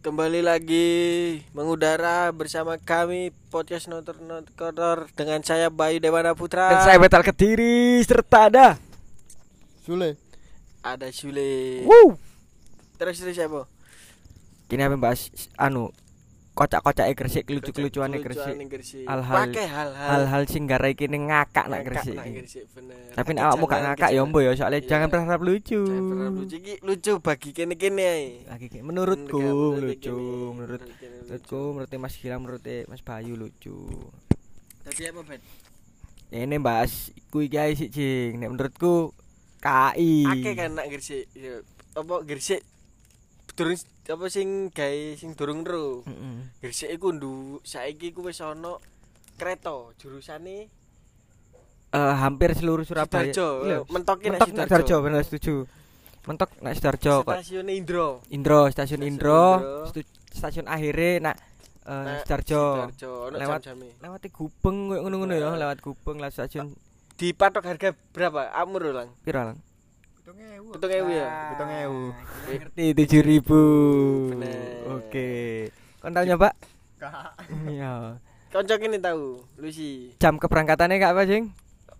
Kembali lagi mengudara bersama kami podcast Notor Notor dengan saya Bayu Dewana Putra. Dan saya Betal Kediri serta ada Sule. ada Sule. Woo. Terus terus siapa? Kini apa bahas anu kocak-kocak Gresik Kelucuan Gresik ning Gresik. Hal-hal- hal-hal. sing garai kini ngakak nak Gresik iki. Tapi nek awakmu gak ngakak ya mbo ya soalnya Iya. jangan berharap lucu. Jangan berharap lucu iki lucu bagi kene-kene ae. Kayak menurutku Menurut lucu, menurut menurutku menurut Mas Gilang menurut Mas Bayu lucu. Tadi apa, Bet? Ya, ini bahas iki ae sih Cing. Nek menurutku KI. Akeh kan nak Gresik. Ya, Apa Gresik durung apa sing gawe sing durung ro. Heeh. Gresik iku ndu saiki ku wis ana kereta jurusane Eh, hampir seluruh Surabaya. Sidoarjo. Mentokin Mentok nak Sidoarjo bener setuju. Mentok nak Sidoarjo kok. Stasiun Indro. Indro, stasiun Stasiun Indro, stasiun akhirnya nak eh Nah, Sidoarjo. Sidoarjo, ono Lewat-. Lewat Gubeng koyo ngono-ngono ya, lewat Gubeng lewat stasiun Dipatok harga berapa? Amur Lang. piro lang? Pitung ewu. Pitung ewu ya. Nah, Pitung ewu. Ngerti tujuh ribu. Oke. Kau tahu nyoba? Kak. Iya. cok ini tahu, Lucy. Jam keberangkatannya kak apa sing?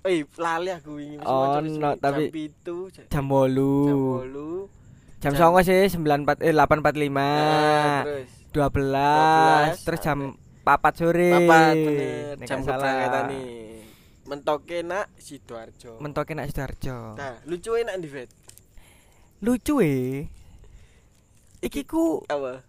Eh, lali aku ini. Oh, no, tapi jam pitu, jam bolu. Jam bolu. Jam, jam songo sih sembilan empat eh delapan empat lima. Nah, dua belas. Terus jam papat sore. Papat bener. Jam keberangkatan nih. Mentoke nak Sidoarjo. Mentoke nak Sidoarjo. Nah, lucu enak di vet. Lucu e. Iki ku Apa?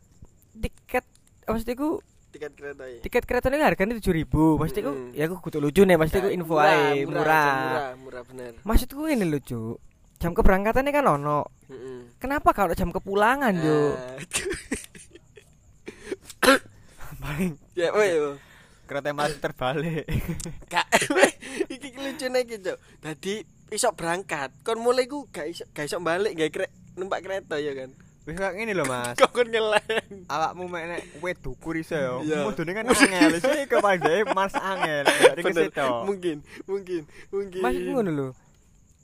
tiket pasti ku Tiket kereta ya. tiket kereta ini harganya tujuh ribu pasti ku ya aku kudu lucu nih pasti ku info ae murah, murah, murah bener. maksudku ini lucu jam keberangkatannya kan ono Heeh. kenapa kalau jam kepulangan yo paling Ya, weh. Kereta masih terbalik. Gak iki lucu iki, Cuk. Dadi iso berangkat, kon mulai ku gak iso gak iso balik gak kre, numpak kereta ya kan. Wis kok ngene lho, Mas. Kok kon ngelen. Awakmu mek nek kowe dukur iso ya. Mudune kan angel. Kok paling dhewe Mas angel. Dari kesitu. Mungkin, mungkin, mungkin. maksudku ngono lho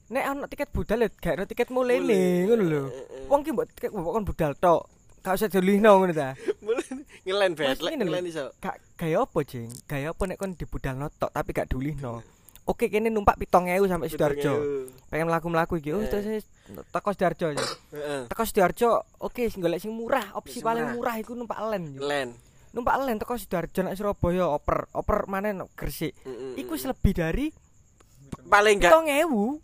nek ono tiket budal ya gak ono tiket mulai nih ngono lho Heeh. wong ki mbok tiket mbok kon budal tok gak usah dilihno ngono ta ngelen bet, ngelen iso. gak gaya apa jeng gaya apa nek kon dibudal tok tapi gak dilihno oke kene numpak 7000 sampai Sidoarjo pengen melaku-melaku iki oh Eh. terus teko Sidoarjo. Heeh. teko Sidoarjo oke sing golek sing murah opsi paling murah. iku numpak len. Ngelen. numpak len teko Sidoarjo nek Surabaya oper oper mana nek Gresik iku lebih dari paling gak 7000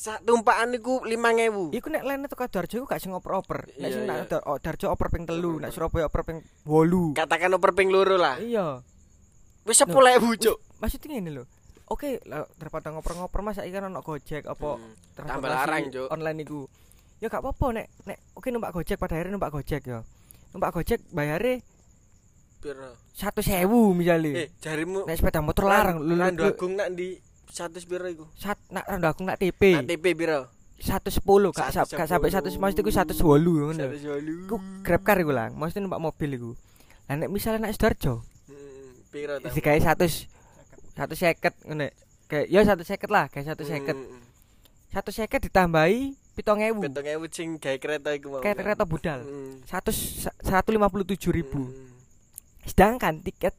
sak tumpakan iku 5000. iku nek len teko Sidoarjo iku gak sing oper-oper nek Iya, sing iya. nek Dar- oh, Sidoarjo oper ping telu nek Surabaya oper ping 8 Katakan oper ping loro lah. iya Wis 10.000, Cuk. maksudnya ngene lho oke lah, daripada ngoper-ngoper mas saiki kan ono Gojek apa Hmm. Tambah larang, Cuk. online iku ya gak apa-apa nek nek oke numpak Gojek pada akhirnya numpak Gojek ya numpak Gojek bayare Piro? satu sewu misalnya Eh, jarimu nek sepeda motor larang lu Agung nak di 100 piro iku? sat nak rendah aku nak TP Nak TP piro? satu sepuluh gak sap- gak sampai satu maksudnya iku satu sepuluh ngono 120. iku grab car iku lang maksudnya numpak mobil iku lah nek misalnya nak Sidoarjo Hmm, piro ta? digawe satu satu seket ngono kayak ya satu seket lah kayak satu seket Hmm, satu seket ditambahi pitong ewu Betong ewu sing gawe kereta iku mau. kayak kereta budal Hmm. satu satu lima puluh tujuh ribu Hmm. sedangkan tiket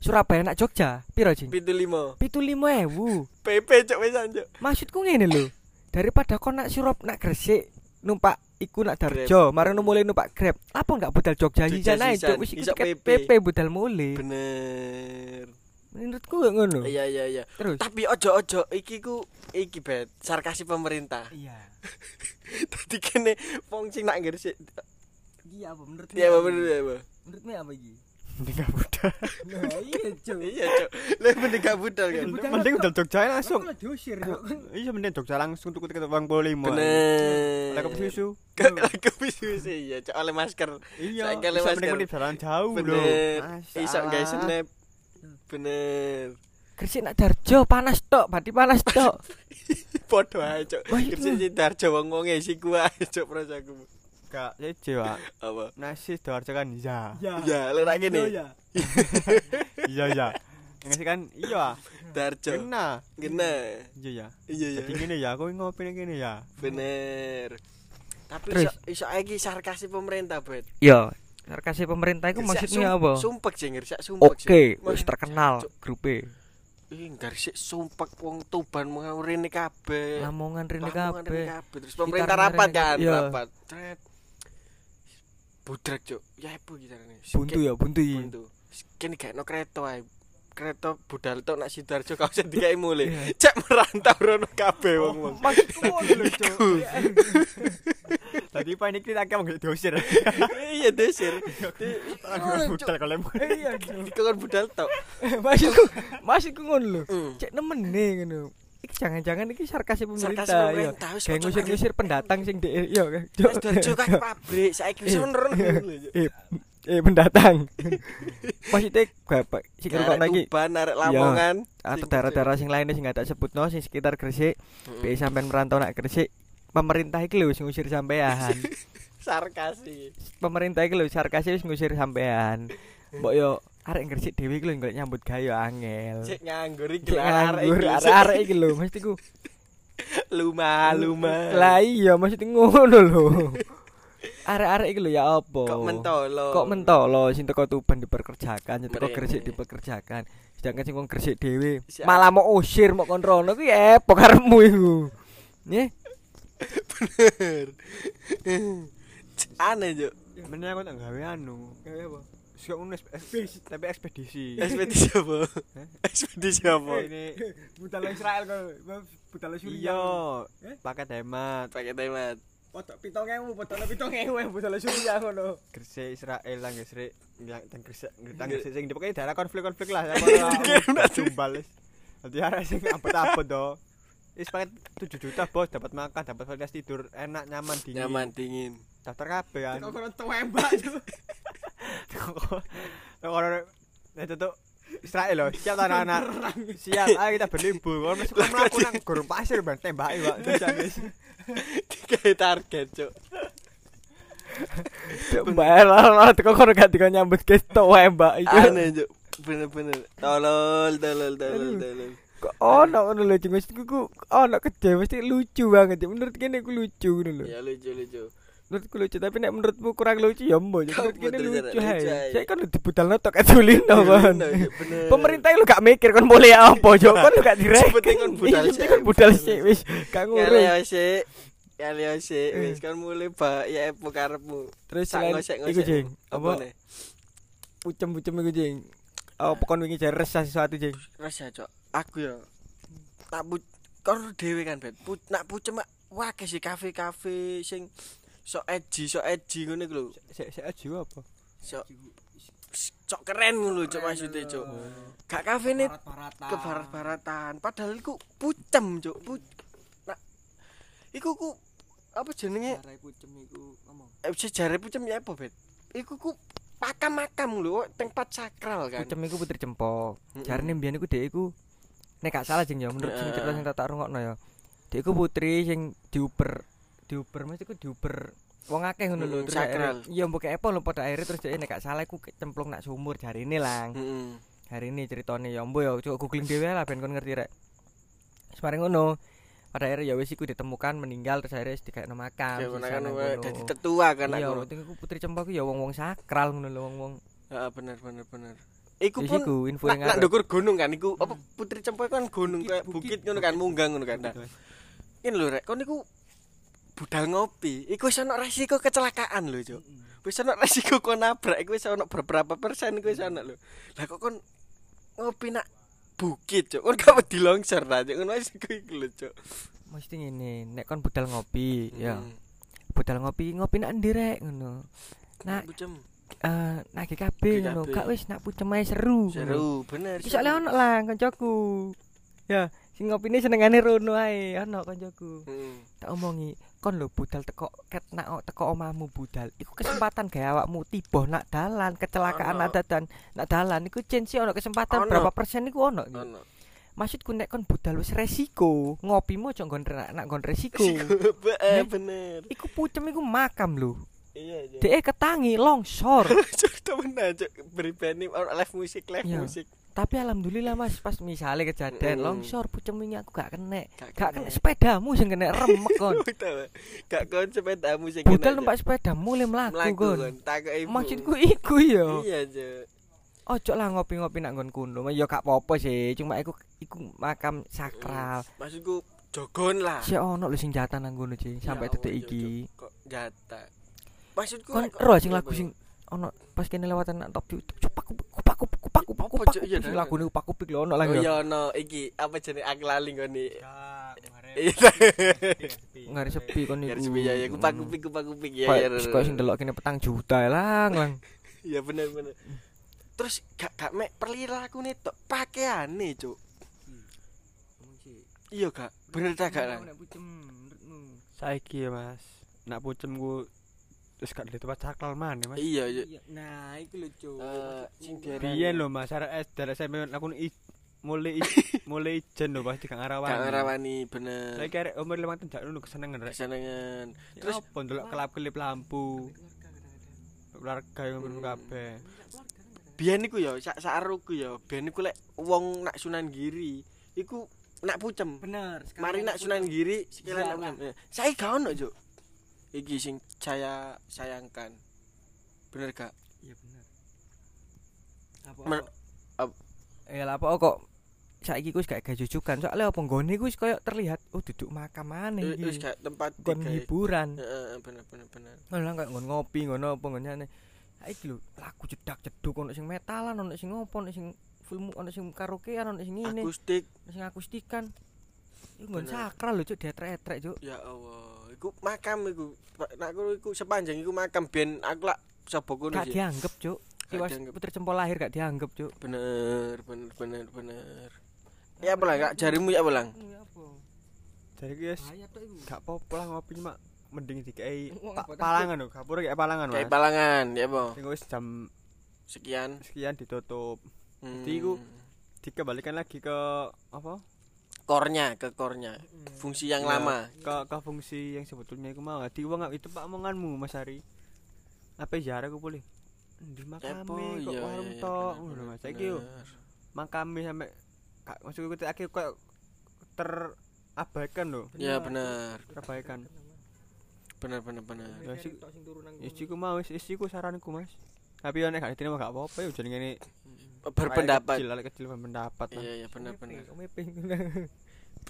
Surabaya nak Jogja piro jing Pitu lima. pitu lima ewu PP cok wis anjuk. maksudku ngene lho daripada kon nak Surab nak Gresik numpak iku nak Darjo marang mulai numpak Grab apa enggak budal Jogja sisan ae cuk wis iku PP. PP budal mulai Bener. menurutku gak ngono Iya iya iya. terus Tapi ojo-ojo iki ku iki bet sarkasi pemerintah. iya Dadi kene wong sing nak Gresik. iya apa menurutmu Iya apa ya, apa? menurutmu apa iki Mending gak budal. nah iya cuk Iya cok. Lah mending gak budal kan. Budal. Mending udah Jogja langsung. diusir Iya mending Jogja langsung tuku tiket 85. Bener. Lah kok susu. Ke bisu sih ya, cok oleh masker. Iya. Oleh Bisa masker. mending mending jalan jauh lho. Bener. Iso guys ah. snap. Bener. Gresik nak Darjo panas tok berarti panas tok Podo ae cok. Itu. Kerja Sidarjo wong-wonge isi ku ae cok prasaku. Gak jeje, Pak. Apa? Nasi Sidoarjo kan iya. Ya, lek nak kene. Iya iya. Ngasih kan iya. Darjo. Kena. Gena. Iya ya. Iya ya. Jadi gini ya, aku ngopi ning kene ya. Bener. Tapi Terus? iso iso iki sarkasi pemerintah, Bet. Yo, Sarkase pemerintah Gresik maksudnya apa? Sumpek sih Gresik sumpek. Oke, wis terkenal grupe. Ih, Gresik sumpek wong Tuban mau rene kabeh. Lamongan rene kabeh. Terus pemerintah rapat kan. Iya. rapat. Tret. Budrek, Cuk. Ya apa gitarane? Buntu ya, buntu iki. Buntu. Kene gak no kereta ae. Kereta budal tok nak Sidoarjo kau usah dikai. Iya. Cek merantau rono kabeh wong-wong. Cuk. Tadi panik kita akeh mung diusir. Iya desir. Budal kalau Iya, Cuk. Dikon budal tok. Maksudku, maksudku ngono lho. Hmm. Cek nemene ngono. Jangan-jangan iki sarkase pemerintah. Sarkase ya. pemerintah, wis Kayak ngusir-ngusir pendatang sing dhek yo. Cuk. Sidoarjo kan pabrik, saiki wis ono rono. Eh, pendatang. Maksudnya bapak sing ngrungokno iki Tuban, arek Lamongan. atau daerah-daerah sing lainnya sing gak tak sebutno sing sekitar Gresik, be sampean merantau nak Gresik, pemerintah iki lho wis ngusir sampean. sarkasi. pemerintah iki lho sarkase wis ngusir sampean. Mbok yo arek Gresik dhewe iki lho golek nyambut gawe yo angel. Cek nganggur iki lah, arek nganggur iki. arek-arek iki lho mestiku. Luma, luma. Lah iya mesti ngono lho. Arek-arek iki lho ya apa? kok mentolo. Kok mentolo sing teko Tuban dipekerjakan, sing teko. Gresik dipekerjakan. Sedangkan sing wong Gresik dhewe malah mau usir mau kon rono kuwi epo karepmu iku. Nggih. Aneh, Cuk. Meneh aku tak gawe anu. Gawe apa? Ekspedisi, tapi ekspedisi. Ekspedisi apa? Ekspedisi apa? Eh, Ini Budal Israel kok, budal iya, paket hemat. Pakai temat. Potok 7000, potok 7000 budal Suriah ngono. Gresik Israel lah Gresik. Yang teng Gresik, teng Gresik sing dipakai daerah konflik-konflik lah. Wis. Dadi arek sing abot-abot to. Wis paket 7 juta bos dapat makan, dapat fasilitas tidur enak, nyaman, dingin. Nyaman dingin. Daftar kabeh kan. Kok kono tembak. Orang itu tuh Israel loh, siap tak anak Siap, ayo kita berlibur Kalau masuk ke melaku nang gurun pasir bang, tembaki pak Terus Dikai target, Cuk. Mbak lah teko kono gak dikon nyambut guys tok wae Mbak iki. Aneh, Cuk. Bener-bener. Tolol, tolol, tolol, tolol. Kok ono ngono lho Jeng mesti ku ono kede mesti lucu banget. Menurut kene ku lucu ngono lho. Ya lucu, lucu. Menurutku lucu tapi nek menurutmu kurang lucu ya mbok. Menurut kene lucu hai. Saya kan dibudalno tok kadulino kan. Bener. Pemerintah lu gak mikir kon boleh apa jo kon lu gak direk. Sepenting kon budal Iya, sik. kon budal sik wis gak Ya ngurus. leo sik. Ya leo sik. Eh. Wis kan mulai ba ya epo karepmu. Terus Sak selain ngosek-ngosek. iku jeng, Apa pucem-pucem iku jeng. Apa kon wingi jare resah sesuatu jeng. Rasa, Cuk. Aku ya tak kor dhewe kan, Bet. Nak pucem mak wake sih kafe-kafe sing sok edgy, sok edgy ngono iku lho. Sik sik aja apa? Sok sok keren ngono lho, Cuk maksudnya, Cuk. Gak kafe nih ke barat-baratan. Padahal iku pucem, Cuk. Pu nak iku ku apa jenenge? Arai pucem iku ngomong. Eh, sejarah pucem ya apa, Bet? Iku ku makam-makam lho, tempat sakral kan. Pucem iku putri cempok. Mm-mm. Jarine mbiyen iku dhek iku nek gak salah jeng ya menurut sing cerita sing tak tak rungokno ya. Dhek iku putri sing diuber diuber mesti iku diuber wong akeh ngono lho terus Iya mbok apa lho pada akhirnya terus dhek nek gak salah iku kecemplung nak sumur jarine lang. Heeh. Hari ini ceritanya ya mbok ya coba googling dhewe lah ben kon ngerti rek. Semarang ngono. Pada akhirnya ya wis iku ditemukan meninggal terus akhirnya dikekno makam. Ya wae kono. dadi tetua kan Iya, aku. penting iku putri cempok iku ya wong-wong sakral ngono lho wong-wong. Heeh, bener bener bener. Iku pun iku info yang nak ngarep. ndukur gunung kan iku apa Putri Cempoy kan gunung kayak bukit ngono kan munggang ngono kan. Ini lho rek, kon niku budal ngopi. Iku wis ono resiko kecelakaan lho, Cuk. Wis ono resiko kon nabrak iku wis ono beberapa persen iku wis ono lho. Lah kok kon ngopi nak bukit, Cuk. Kon gak wedi longsor ta, Cuk. Ngono wis iku lho, Cuk. Mesti ngene, nek kon budal ngopi, ya. Hmm. Budal ngopi, ngopi nak ndi rek ngono. Nak Pucem. eh nak GKB GKB. ngono, gak wis nak pucem ae seru. Seru, bener. Soalnya ono lah kancaku. Ya, sing ngopine senengane rono ae, ono kancaku. Hmm. Tak omongi, kon lho budal teko ket nak teko omahmu budal. Iku kesempatan gawe awakmu tiba nak dalan, kecelakaan nak dadan, nak dalan iku chance ono kesempatan berapa persen iku ono. Maksudku nek kon budal wis resiko, ngopimu aja nggon nak nggon resiko. Bener. iku pucem iku makam lho. Iya, iya. Dek ketangi longsor. Cuk, temenan, Cuk. Beri ono live musik, live Iya. musik. Tapi alhamdulillah Mas pas misalnya kejadian Mm. longsor pucem wingi aku gak kena. Gak Gak kena. sepedamu sing kena remek kon. Gak kon sepedamu sing Budal kena, numpak sepeda mulai mlaku kon. Maksudku iku yo. Iya, Cuk. Ojo lah ngopi-ngopi nak nggon kuno. Ya gak apa-apa sih, cuma iku iku makam sakral. Maksudku jogon lah. Si ono lho sing jatah nang ngono, Ci, sampai Ya detik iki. Kok jatah. Maksudku Kon kok- ero sing lagu sing ono pas kene lewatan nak top kupak Apa, Cuk? Iya, dah. lagune kupak kupik lho ono lah Oh ya. iya no iki apa jenenge aku lali ngene. Kemarin. Iya. Ngari sepi kon iku. Garis biaya ya kupak kupik kupak kupik ya. Kayak ya, kok sing delok kene petang juta lang lang. Iya bener bener. Terus gak gak mek nih tok pakaiane, Cuk. Iya gak? Bener tak gak lang? Saiki ya, Mas. Nak pucem ku terus gak di tempat sakral mana, Mas. Iya, iya. Nah, iku lho, Cuk. Eh, sing Biyen lho, Mas, arek dari SMP aku mulai mulai ijen lho pasti gak ngarawani. gak ngerawani bener. Saiki arek umur 5 tahun jak ngono kesenengan rek. Kesenengan. Terus Terus apa ndelok kelap-kelip lampu. Keluarga yang ngono kabeh. biyen iku ya sak saruku ya, biyen iku lek wong nak Sunan Giri iku nak pucem. Bener. Mari nak Sunan Giri nak pucem. Saya gak ono, Cuk. Iki sing saya sayangkan. Bener gak? Iya bener. Apa? Men- Ya lah apa kok saiki ku wis gak gawe jujukan. Soale apa nggone ku wis koyo terlihat oh duduk makam maneh Eh, Wis iki. gak tempat Kon hiburan. Heeh, bener bener bener. Ngono kayak ngon ngopi ngono apa ngene. Saiki lho lagu jedak jeduk ono sing metalan ono sing ngopo ono sing film ono sing karaokean ono sing ngene Akustik sing akustikan. Iku nggon Bener. sakral lho cuk dietrek-etrek cuk. Ya Allah, iku makam iku. Nak aku iku sepanjang iku makam ben aku lak sapa kono Gak dianggep cuk. Iwas putri cempol lahir gak dianggep cuk. Bener, bener, bener, bener. Ya apa lang, Kak? jarimu ya apa lang? Bahaya tok iku. gak apa-apa lah ngopi cuma mending pa- apa palangan lho, gapura kayak palangan, Mas. Kayak palangan, ya apa? Sing wis jam Sekian. sekian ditutup. Hmm. Jadi iku- Dikembalikan lagi ke apa? Kornya, ke kornya. Fungsi yang Ya, lama. Ke ke fungsi yang sebetulnya iku mau. Di wong itu Pak omonganmu Mas Ari. Apa ziarah aku boleh? Di makame kok iya, warung iya, tok ngono Mas. Saiki yo makame sampe maksudku ketika akhir kok terabaikan lho. Ya bener, Terabaikan. bener, bener, bener. Ya sik istiku mau wis istiku saranku Mas. Tapi nek gak diterima gak apa-apa yo jenenge Berpendapat. Kecil, kecil berpendapat. Iya, iya, bener, bener.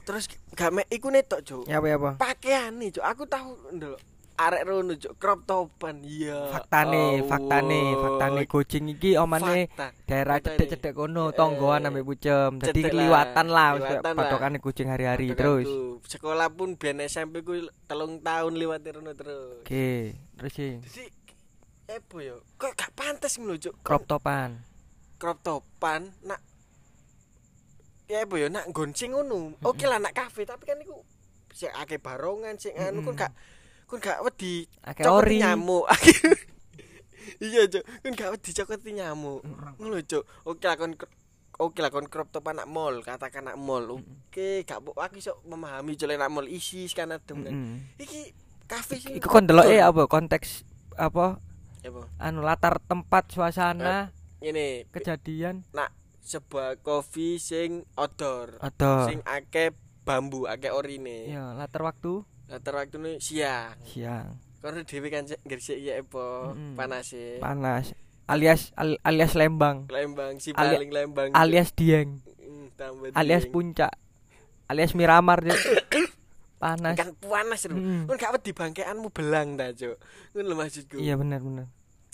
Terus gak mek iku netok, Cuk. Ya apa apa? Pakaiane, Cuk. Aku tahu ndelok arek rono, Cuk. Crop topan. Iya. Faktane, faktane, Allah. faktane kucing iki omane Fakta. daerah Faktane. cedek-cedek kono, Eh, tonggoan ambek pucem. Dadi liwatan lah patokane kucing hari-hari terus. Patokanku. Sekolah pun biyen SMP ku telung tahun liwat rono terus. Oke, terus sih Jadi apa yo? Kok gak pantes ngono, Cuk. crop topan. crop topan nak ya apa ya nak gonceng ngono. Oke lah nak kafe tapi kan iku sing akeh barongan sing anu kon gak kon gak wedi Akeh cokoti ori. nyamuk. iya, Cuk. Kon gak wedi cokoti nyamuk. Ngono, Cuk. Oke lah kon Oke lah kon crop top anak mall, katakan anak mall. Oke, gak aku iso memahami jole anak mall isi kan adem kan. Mm-mm. Iki kafe sing Iku kon deloke apa konteks apa anu latar tempat suasana Ini kejadian sebuah kopi sing outdoor. atau Sing akeh bambu, akeh orine. ya latar waktu Latar waktune siang. siang Karena dhewe kan cek gresik ya apa Mm-mm. panas e. panas alias al- alias Lembang Lembang si Ali- paling Lembang. alias Dieng Mm, tambah alias dieng. puncak alias Miramar panas kan panas lho. Mm. Kon gak wedi bangkeanmu belang ta, Cuk. Ngono lho maksudku. iya benar benar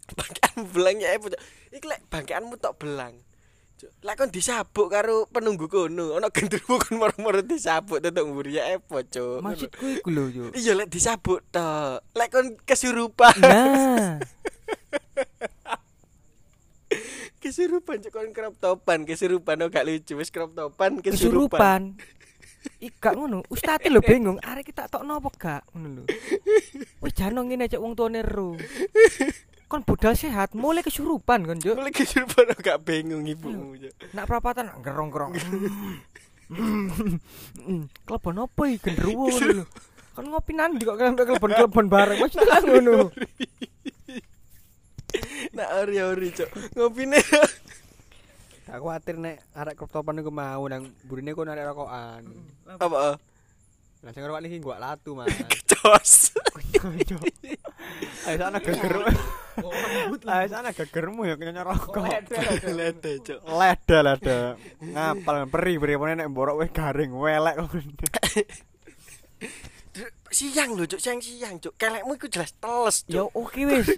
Bangkeanmu belang ya? Iki lek bangkeanmu tok belang. Lek kon disabuk karo penunggu kono, ana gendruwo kon moro-moro disabuk tetok mburi ya apa, Cuk. Maksudku iku lho Cuk. Iya lek disabuk tok. Lek kon kesurupan, nah kesurupan Cuk kon crop topan, kesurupan oh, gak lucu wis crop topan kesurupan. kesurupan Ika ngono, ustate lho bingung, arek kita tok nopo gak ngono lho. Wis jano ngene cek wong tuane ero. kan budal sehat mulai kesurupan kan jo mulai kesurupan agak bingung ibu, jo hmm. nak perapatan gerong gerong kelepon apa ya gendruwo kan ngopi nanti kok kalian kelepon bareng? Masih telan ngono. Nak ori ori cok nih, tak khawatir nek arek kertopan iku mau nang burine kon narik rokokan. Hmm. Apa ah? Lah sing ngerokok niki gua latu, Mas. Cos. Ayo sana gegeruk. Geger. Ayo sana gegermu ya kena rokok. Lede, Cuk. Leda leda. Ngapal peri peri pone nek mborok wis garing welek kok. Siang lho, Cuk, siang siang, Cuk. Kelekmu iku jelas teles, Ya Cuk. oke wis.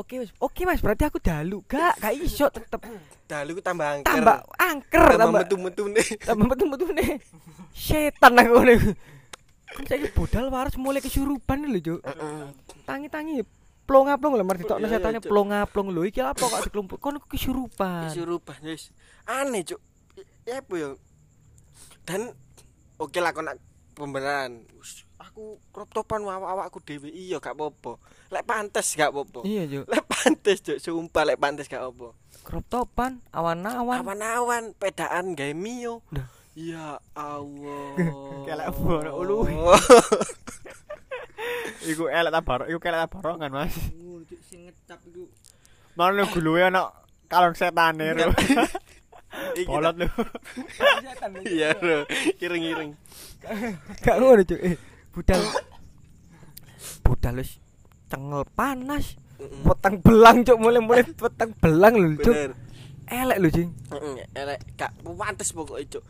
Oke wis. Oke Mas, berarti aku dalu. Gak, gak iso tetep Dalu ku tambah angker. tambah angker tambah tambah metu-metune. tambah metu-metu nih. Setan aku nih. Kan saya budal waras mulai kesurupan lho, Cuk. Heeh. Tangi-tangi plong-aplong lho, iya, setane Cuk. plong-aplong lho. Iki apa kok dikelumpuk? Kon kesurupan. Kesurupan, wis. Aneh, Cuk. Ya apa ya? Dan oke lah kok nak pembenaran. Aku crop topan awak-awakku dhewe iya gak apa-apa. Lek pantes gak apa-apa. Iya, Cuk. Lek pantes, Cuk, sumpah lek pantes gak apa. Crop topan, awan-awan. Awan-awan pedaan gawe mio. Ya Allah. Kelek bono uluwi. Iku elek ta barok, iku kelek ta barongan, Mas. sing ngecap iku. Mana guluwe ana kalong setane lho. Iki Bolot lho. Iya, Bro. Iring-iring. Gak ngono, Cuk. Eh, budal. Budal wis cengel panas. Petang belang, Cuk. Mulai-mulai petang belang lho, Cuk. Elek lho, Jing. Heeh, elek gak pantes pokoke, Cuk.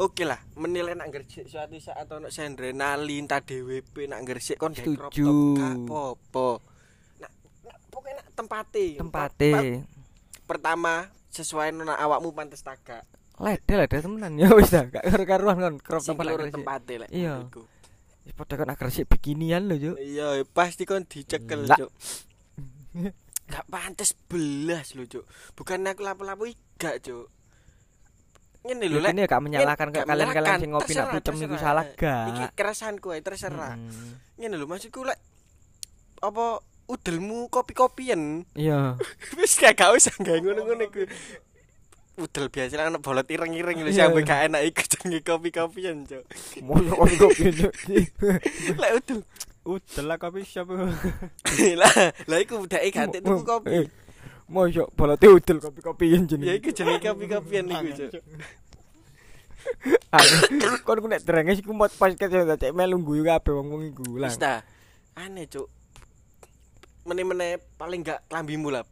Oke lah, menilai nak gresik suatu saat ono sendrenalin ta DWP nak gresik kon crop top gak apa-apa. Nak nak pokoknya nak tempate. Pa- Tempate. Pertama sesuai nona awakmu pantes tagak. Lede lede temenan ya wis dah gak karo-karuan kon crop Sing topan keloro agresif. tempate lek. Iya. Wis padha kon agresif beginian lho, Cuk. Iya, pasti kon dicekel, Lah. Cuk. Gak pantes belas lho, Cuk. Bukan aku lapo-lapo gak, Cuk. Ngene lho, lek ini gak menyalahkan gak kok kalian-kalian menyalahkan, sing ngopi nak pucem iku salah Iki gak. kerasanku ae terserah. Ngene lho maksudku lek apa udelmu kopi-kopian Iya. wis gak gak usah gawe ngono-ngono iku. Udel biasa lah ono bolot ireng-ireng lho sampe gak enak iku jenenge kopi-kopian, Cuk. Mosok kon kopi Cuk. Lek udel. Udel lah kopi shop iku. lah, lah iku budake ganti tuku kopi. Mosok bolote udel kopi-kopian Ya jenenge. iku jenenge kopi-kopian iku, Cuk. Kon ku nek drenges iku mot pas kece cek melu guyu kabeh wong-wong iku lah. Wis ta. Aneh, Cuk. Meneh-meneh paling gak klambimu lah.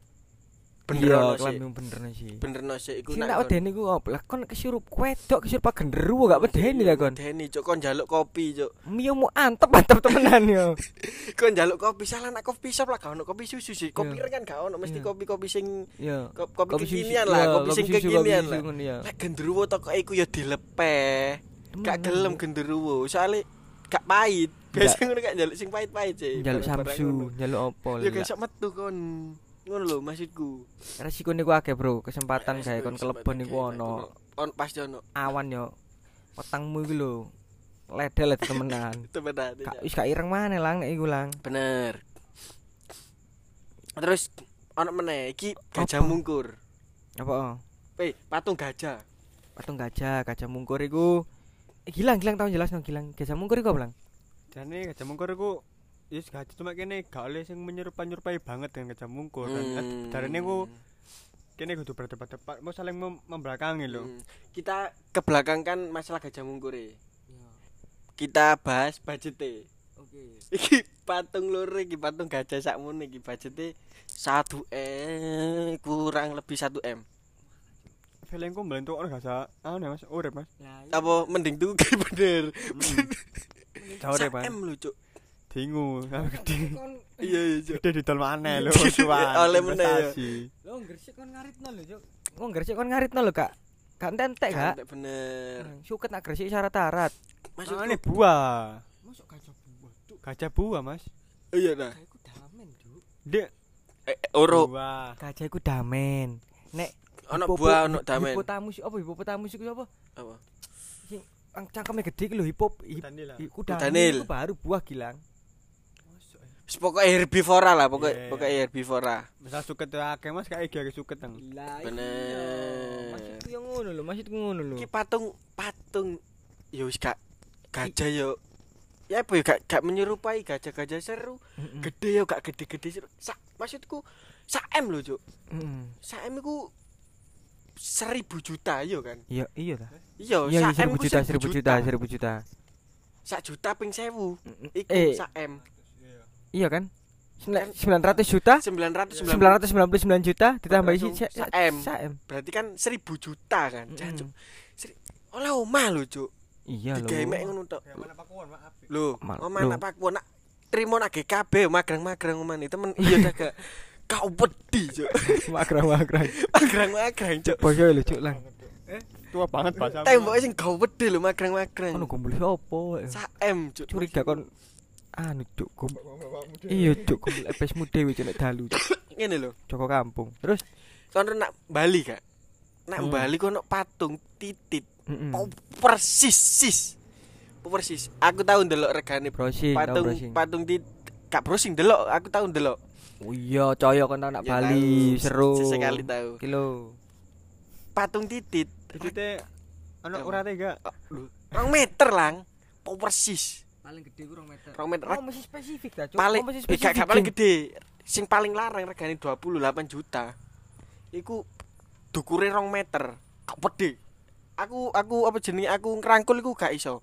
Bener Iya, sih. klambi bener sih. Bener no sih iku nak tak wedeni ku opo lah kon kesurup wedok kesurup genderuwo gak wedeni lah kon. Deni, Cuk, kon njaluk kopi, Cuk. Mio mu antep antep temenan yo. Kon njaluk kopi salah nak kopi shop lah gak ono kopi susu sih. Kopi Iya. kan gak ono mesti Iya. kopi-kopi sing kopi, kekinian lah, kopi sing kopi kekinian lah. ya. Lek genderuwo toko iku ya dilepeh. Gak gelem Cuk. genderuwo, soalnya gak pahit. Biasa ngono gak njaluk sing pahit-pahit sih. Njaluk Samsu, njaluk opo Ya lah. gak iso metu kon. Ngono lho maksudku. Resiko niku akeh, Bro. Kesempatan gawe kon kelebon niku ono On pasti ono. awan yo. Wetangmu iku lho. Ledel lah temenan. Temenan. Gak wis gak ireng maneh lang nek iku lang. Bener. Terus ono meneh iki gajah Apa? mungkur. Apa? Eh, patung gajah. Patung gajah, gajah mungkur iku Eh, gilang, gilang tau jelas no gilang. Gajah mungkur iku apa, Lang? Jane gajah mungkur iku Yes, gajah cuma kene gak oleh sing menyerupai-nyerupai banget dengan gajah mungkur. Hmm. Darane ku kene kudu berdebat-debat, mau saling mem- membelakangi lho. Hmm. Kita ke belakang kan masalah gajah mungkur e. Kita bahas budget Oke. Iki patung loro iki patung gajah sakmene iki budgete 1 M kurang lebih 1 M. Feelingku mbentuk ono gajah anu Mas, urip Mas. Apa mending tuku bener. Jauh deh, 1 Mas. M lho, Cuk. Dingu, gede. Iya iya. Gede didol maneh lho, cuan. oleh meneh ya. Lo gresik kon ngaritno lho, Cuk. Wong gresik kon ngaritno lho, Kak. Gak entek, Kak. Kantek bener. Suket nak gresik syarat-syarat. Maksudku Ane buah. Masuk gajah buah, Cuk. Gajah buah, Mas. iya dah. Gajah iku damen, Cuk. Dek, Eh, eh, oro buah. Gajah iku damen. Nek ono hipopo- buah ono damen. Hipotamus apa hipopotamus iku apa? Apa? Ang cangkeme gede iku lho hipop. hip- Danil lah. Iku Kudanil. damen iku baru buah gilang. Wis pokoke herbivora lah, pokoke Iya, iya. pokoke herbivora. Misal suket tuh akeh Mas kayak iki suket nang. Lah Bener. Maksudku yang ngono lho, maksudku ngono lho. Iki patung patung ya wis gak gajah yo ya apa gak, gak menyerupai gajah-gajah seru Heeh. gede yo gak gede-gede seru Sa, maksudku sak M lho cuk Heeh. sak M iku seribu juta yo kan. Iya, iya ta. Iya, sak M 1000 ku juta, 1000 1000 juta, 1000 juta. Sak juta ping 1000. Iku Eh, sak M. iya kan? Sembilan- 900 juta 999 999 juta ditambahi Langsung si- sak M. berarti kan 1000 juta kan. Jancuk. Oleh omah lho, Cuk. Iya lho. Digawe mek ngono tok. Ya mana pakuan, maaf. Lho, omah nak paku nak trimo nak GKB magrang-magrang omah nih temen iya kau wedi cuk Magrang-magrang. magrang-magrang cuk Boyo lho cuk lang. Tua banget bahasa. temboknya sing kau wedi lho magrang-magrang Ono gombol sapa? sak M cuk Curiga kon anu cuk gom. Iya cuk gombol epesmu dhewe cuk dalu. Ngene lho Joko kampung. Terus kono nak Bali gak nak Hmm. Bali kono patung titit heeh. oh, persis sis persis aku tahu ndelok regane Browsing, patung browsing. patung tit gak browsing delok aku tahu ndelok Oh iya, coyo kon anak Ya Bali, tahu, seru. sesekali tahu Kilo. patung titit Titik ana urate gak? Lho, rong meter lang oh, persis Paling gede ku 2 meter. rong meter. Oh, masih spesifik ta, cuk. paling Oh, masih eh, spesifik. gak paling gede. Sing paling larang regane 28 juta. Iku dukure rong meter. Gak pede? Aku aku apa jenenge? Aku ngrangkul iku gak iso.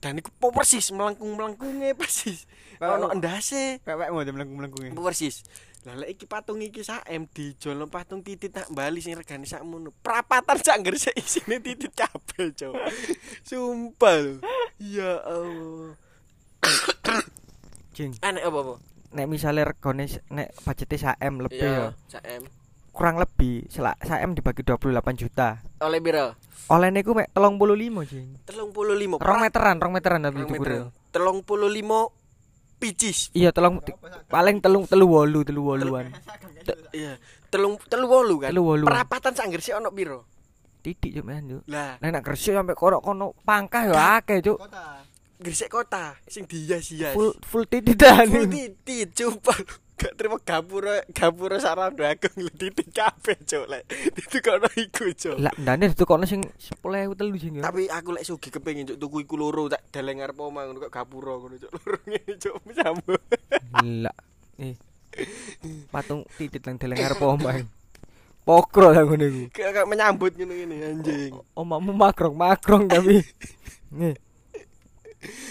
Dan iku po persis melengkung melengkungnya persis. Ono endase. Pepekmu dem melengkung-melengkunge. po persis. Lah lek iki patung iki sak M dijolo patung titit nak Bali sing regane sakmono prapatan sak ngresek isine titit kabeh cok sumpah lho ya Allah Jing. aneh apa apa Nek misale regane s- nek budgete 1 M lebih ya. Iya, sak M Kurang lebih selak 1 M dibagi 28 juta. oleh piro Oleh niku mek 35, Jing. 35 Rong meteran, rong meteran meter. Telung puluh limo picis. Iya, telung paling telung telu wolu, telu woluan. Iya. Telung telu wolu kan. Telu wolu. Perapatan sak Gresik ono piro? Titik cuk men, cuk. Lah, Nek nak Gresik sampe kono-kono pangkah ya akeh, cuk. Kota. Gresik kota sing dihias-hias. Full full tititan. Full titit, sumpah. Gak terima gapura gapura sarando agung lho titit kabeh, Cuk. Lek itu kono iku, Cuk. Lah ndane itu kono sing 10.000 telu sing. Tapi aku lek sugih kepengin Cuk tuku iku loro tak daleng ngarep omah ngono kok gapura ngono Cuk. Loro ngene Cuk sambung. Gila. Eh. Patung titit nang deleng arep omah. Pokro lah ngono iku. Kayak kayak menyambut ngono ngene anjing. Omahmu makrong-makrong tapi. Nih.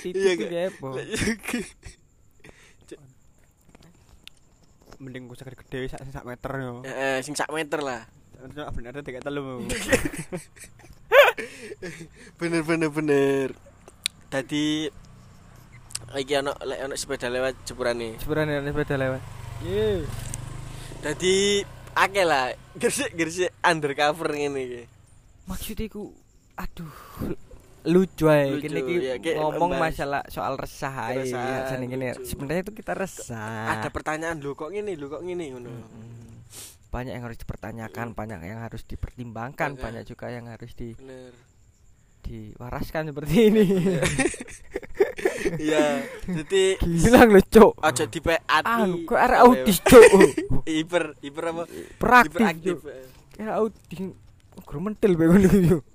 Iya. Lek sugih Mending gue sakit gede sak sak meter yo. Eh, sing sak meter lah. Bener bener tiga telu. bener bener bener tadi iki ana lek ana sepeda lewat jepurane Sepurane nek sepeda lewat. Ye. dadi akeh lah gresik gresik undercover ngene iki. Maksud iku aduh lucu kene iki ya, ngomong membahas masalah soal resah gini lucu. sebenarnya itu kita resah. Ada pertanyaan lho kok ngene? Lho kok ngene? Ngono. Mm. banyak yang harus dipertanyakan banyak yang harus dipertimbangkan Oke. banyak juga yang harus di bener. diwaraskan seperti ini iya. Dadi gila lho cuk. Aja dipe ati. Anu kok arek autis cuk? Hiper hiper apa? Praktis hiperaktif cuk. arek autis. Guru mentil bae ngono cuk.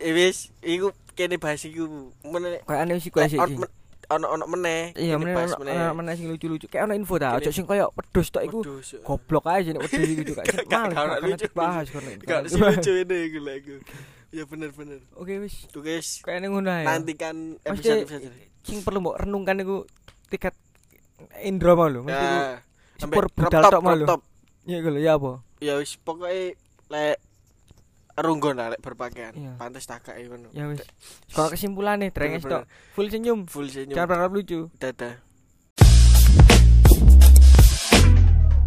Eh wis iku kene bahas iku. Meneh kayak aneh sih kayak sih on- men- ono ono meneh. Iya meneh ono- meneh. sing lucu-lucu. Kayak ono info ta ojo sing koyo pedus tok iku. ya. goblok aja nek wedus iku juga gak- gak ono lucu. bahas kono Gak sih lucu ini iku iku. Ya bener bener. oke wis Tuh guys, kayak ngono ae nantikan episode episode. sing perlu mbok renungkan iku tiket indra mau lho mesti Ya, crop budal tok mau lho ya iku lho ya apa Ya wis pokoke lek runggon lah lek berpakaian. Pantes tak kae ngono. ya wis kalau kesimpulannya dreng Bener-bener. tok full senyum Full senyum. jangan berharap lucu Dadah.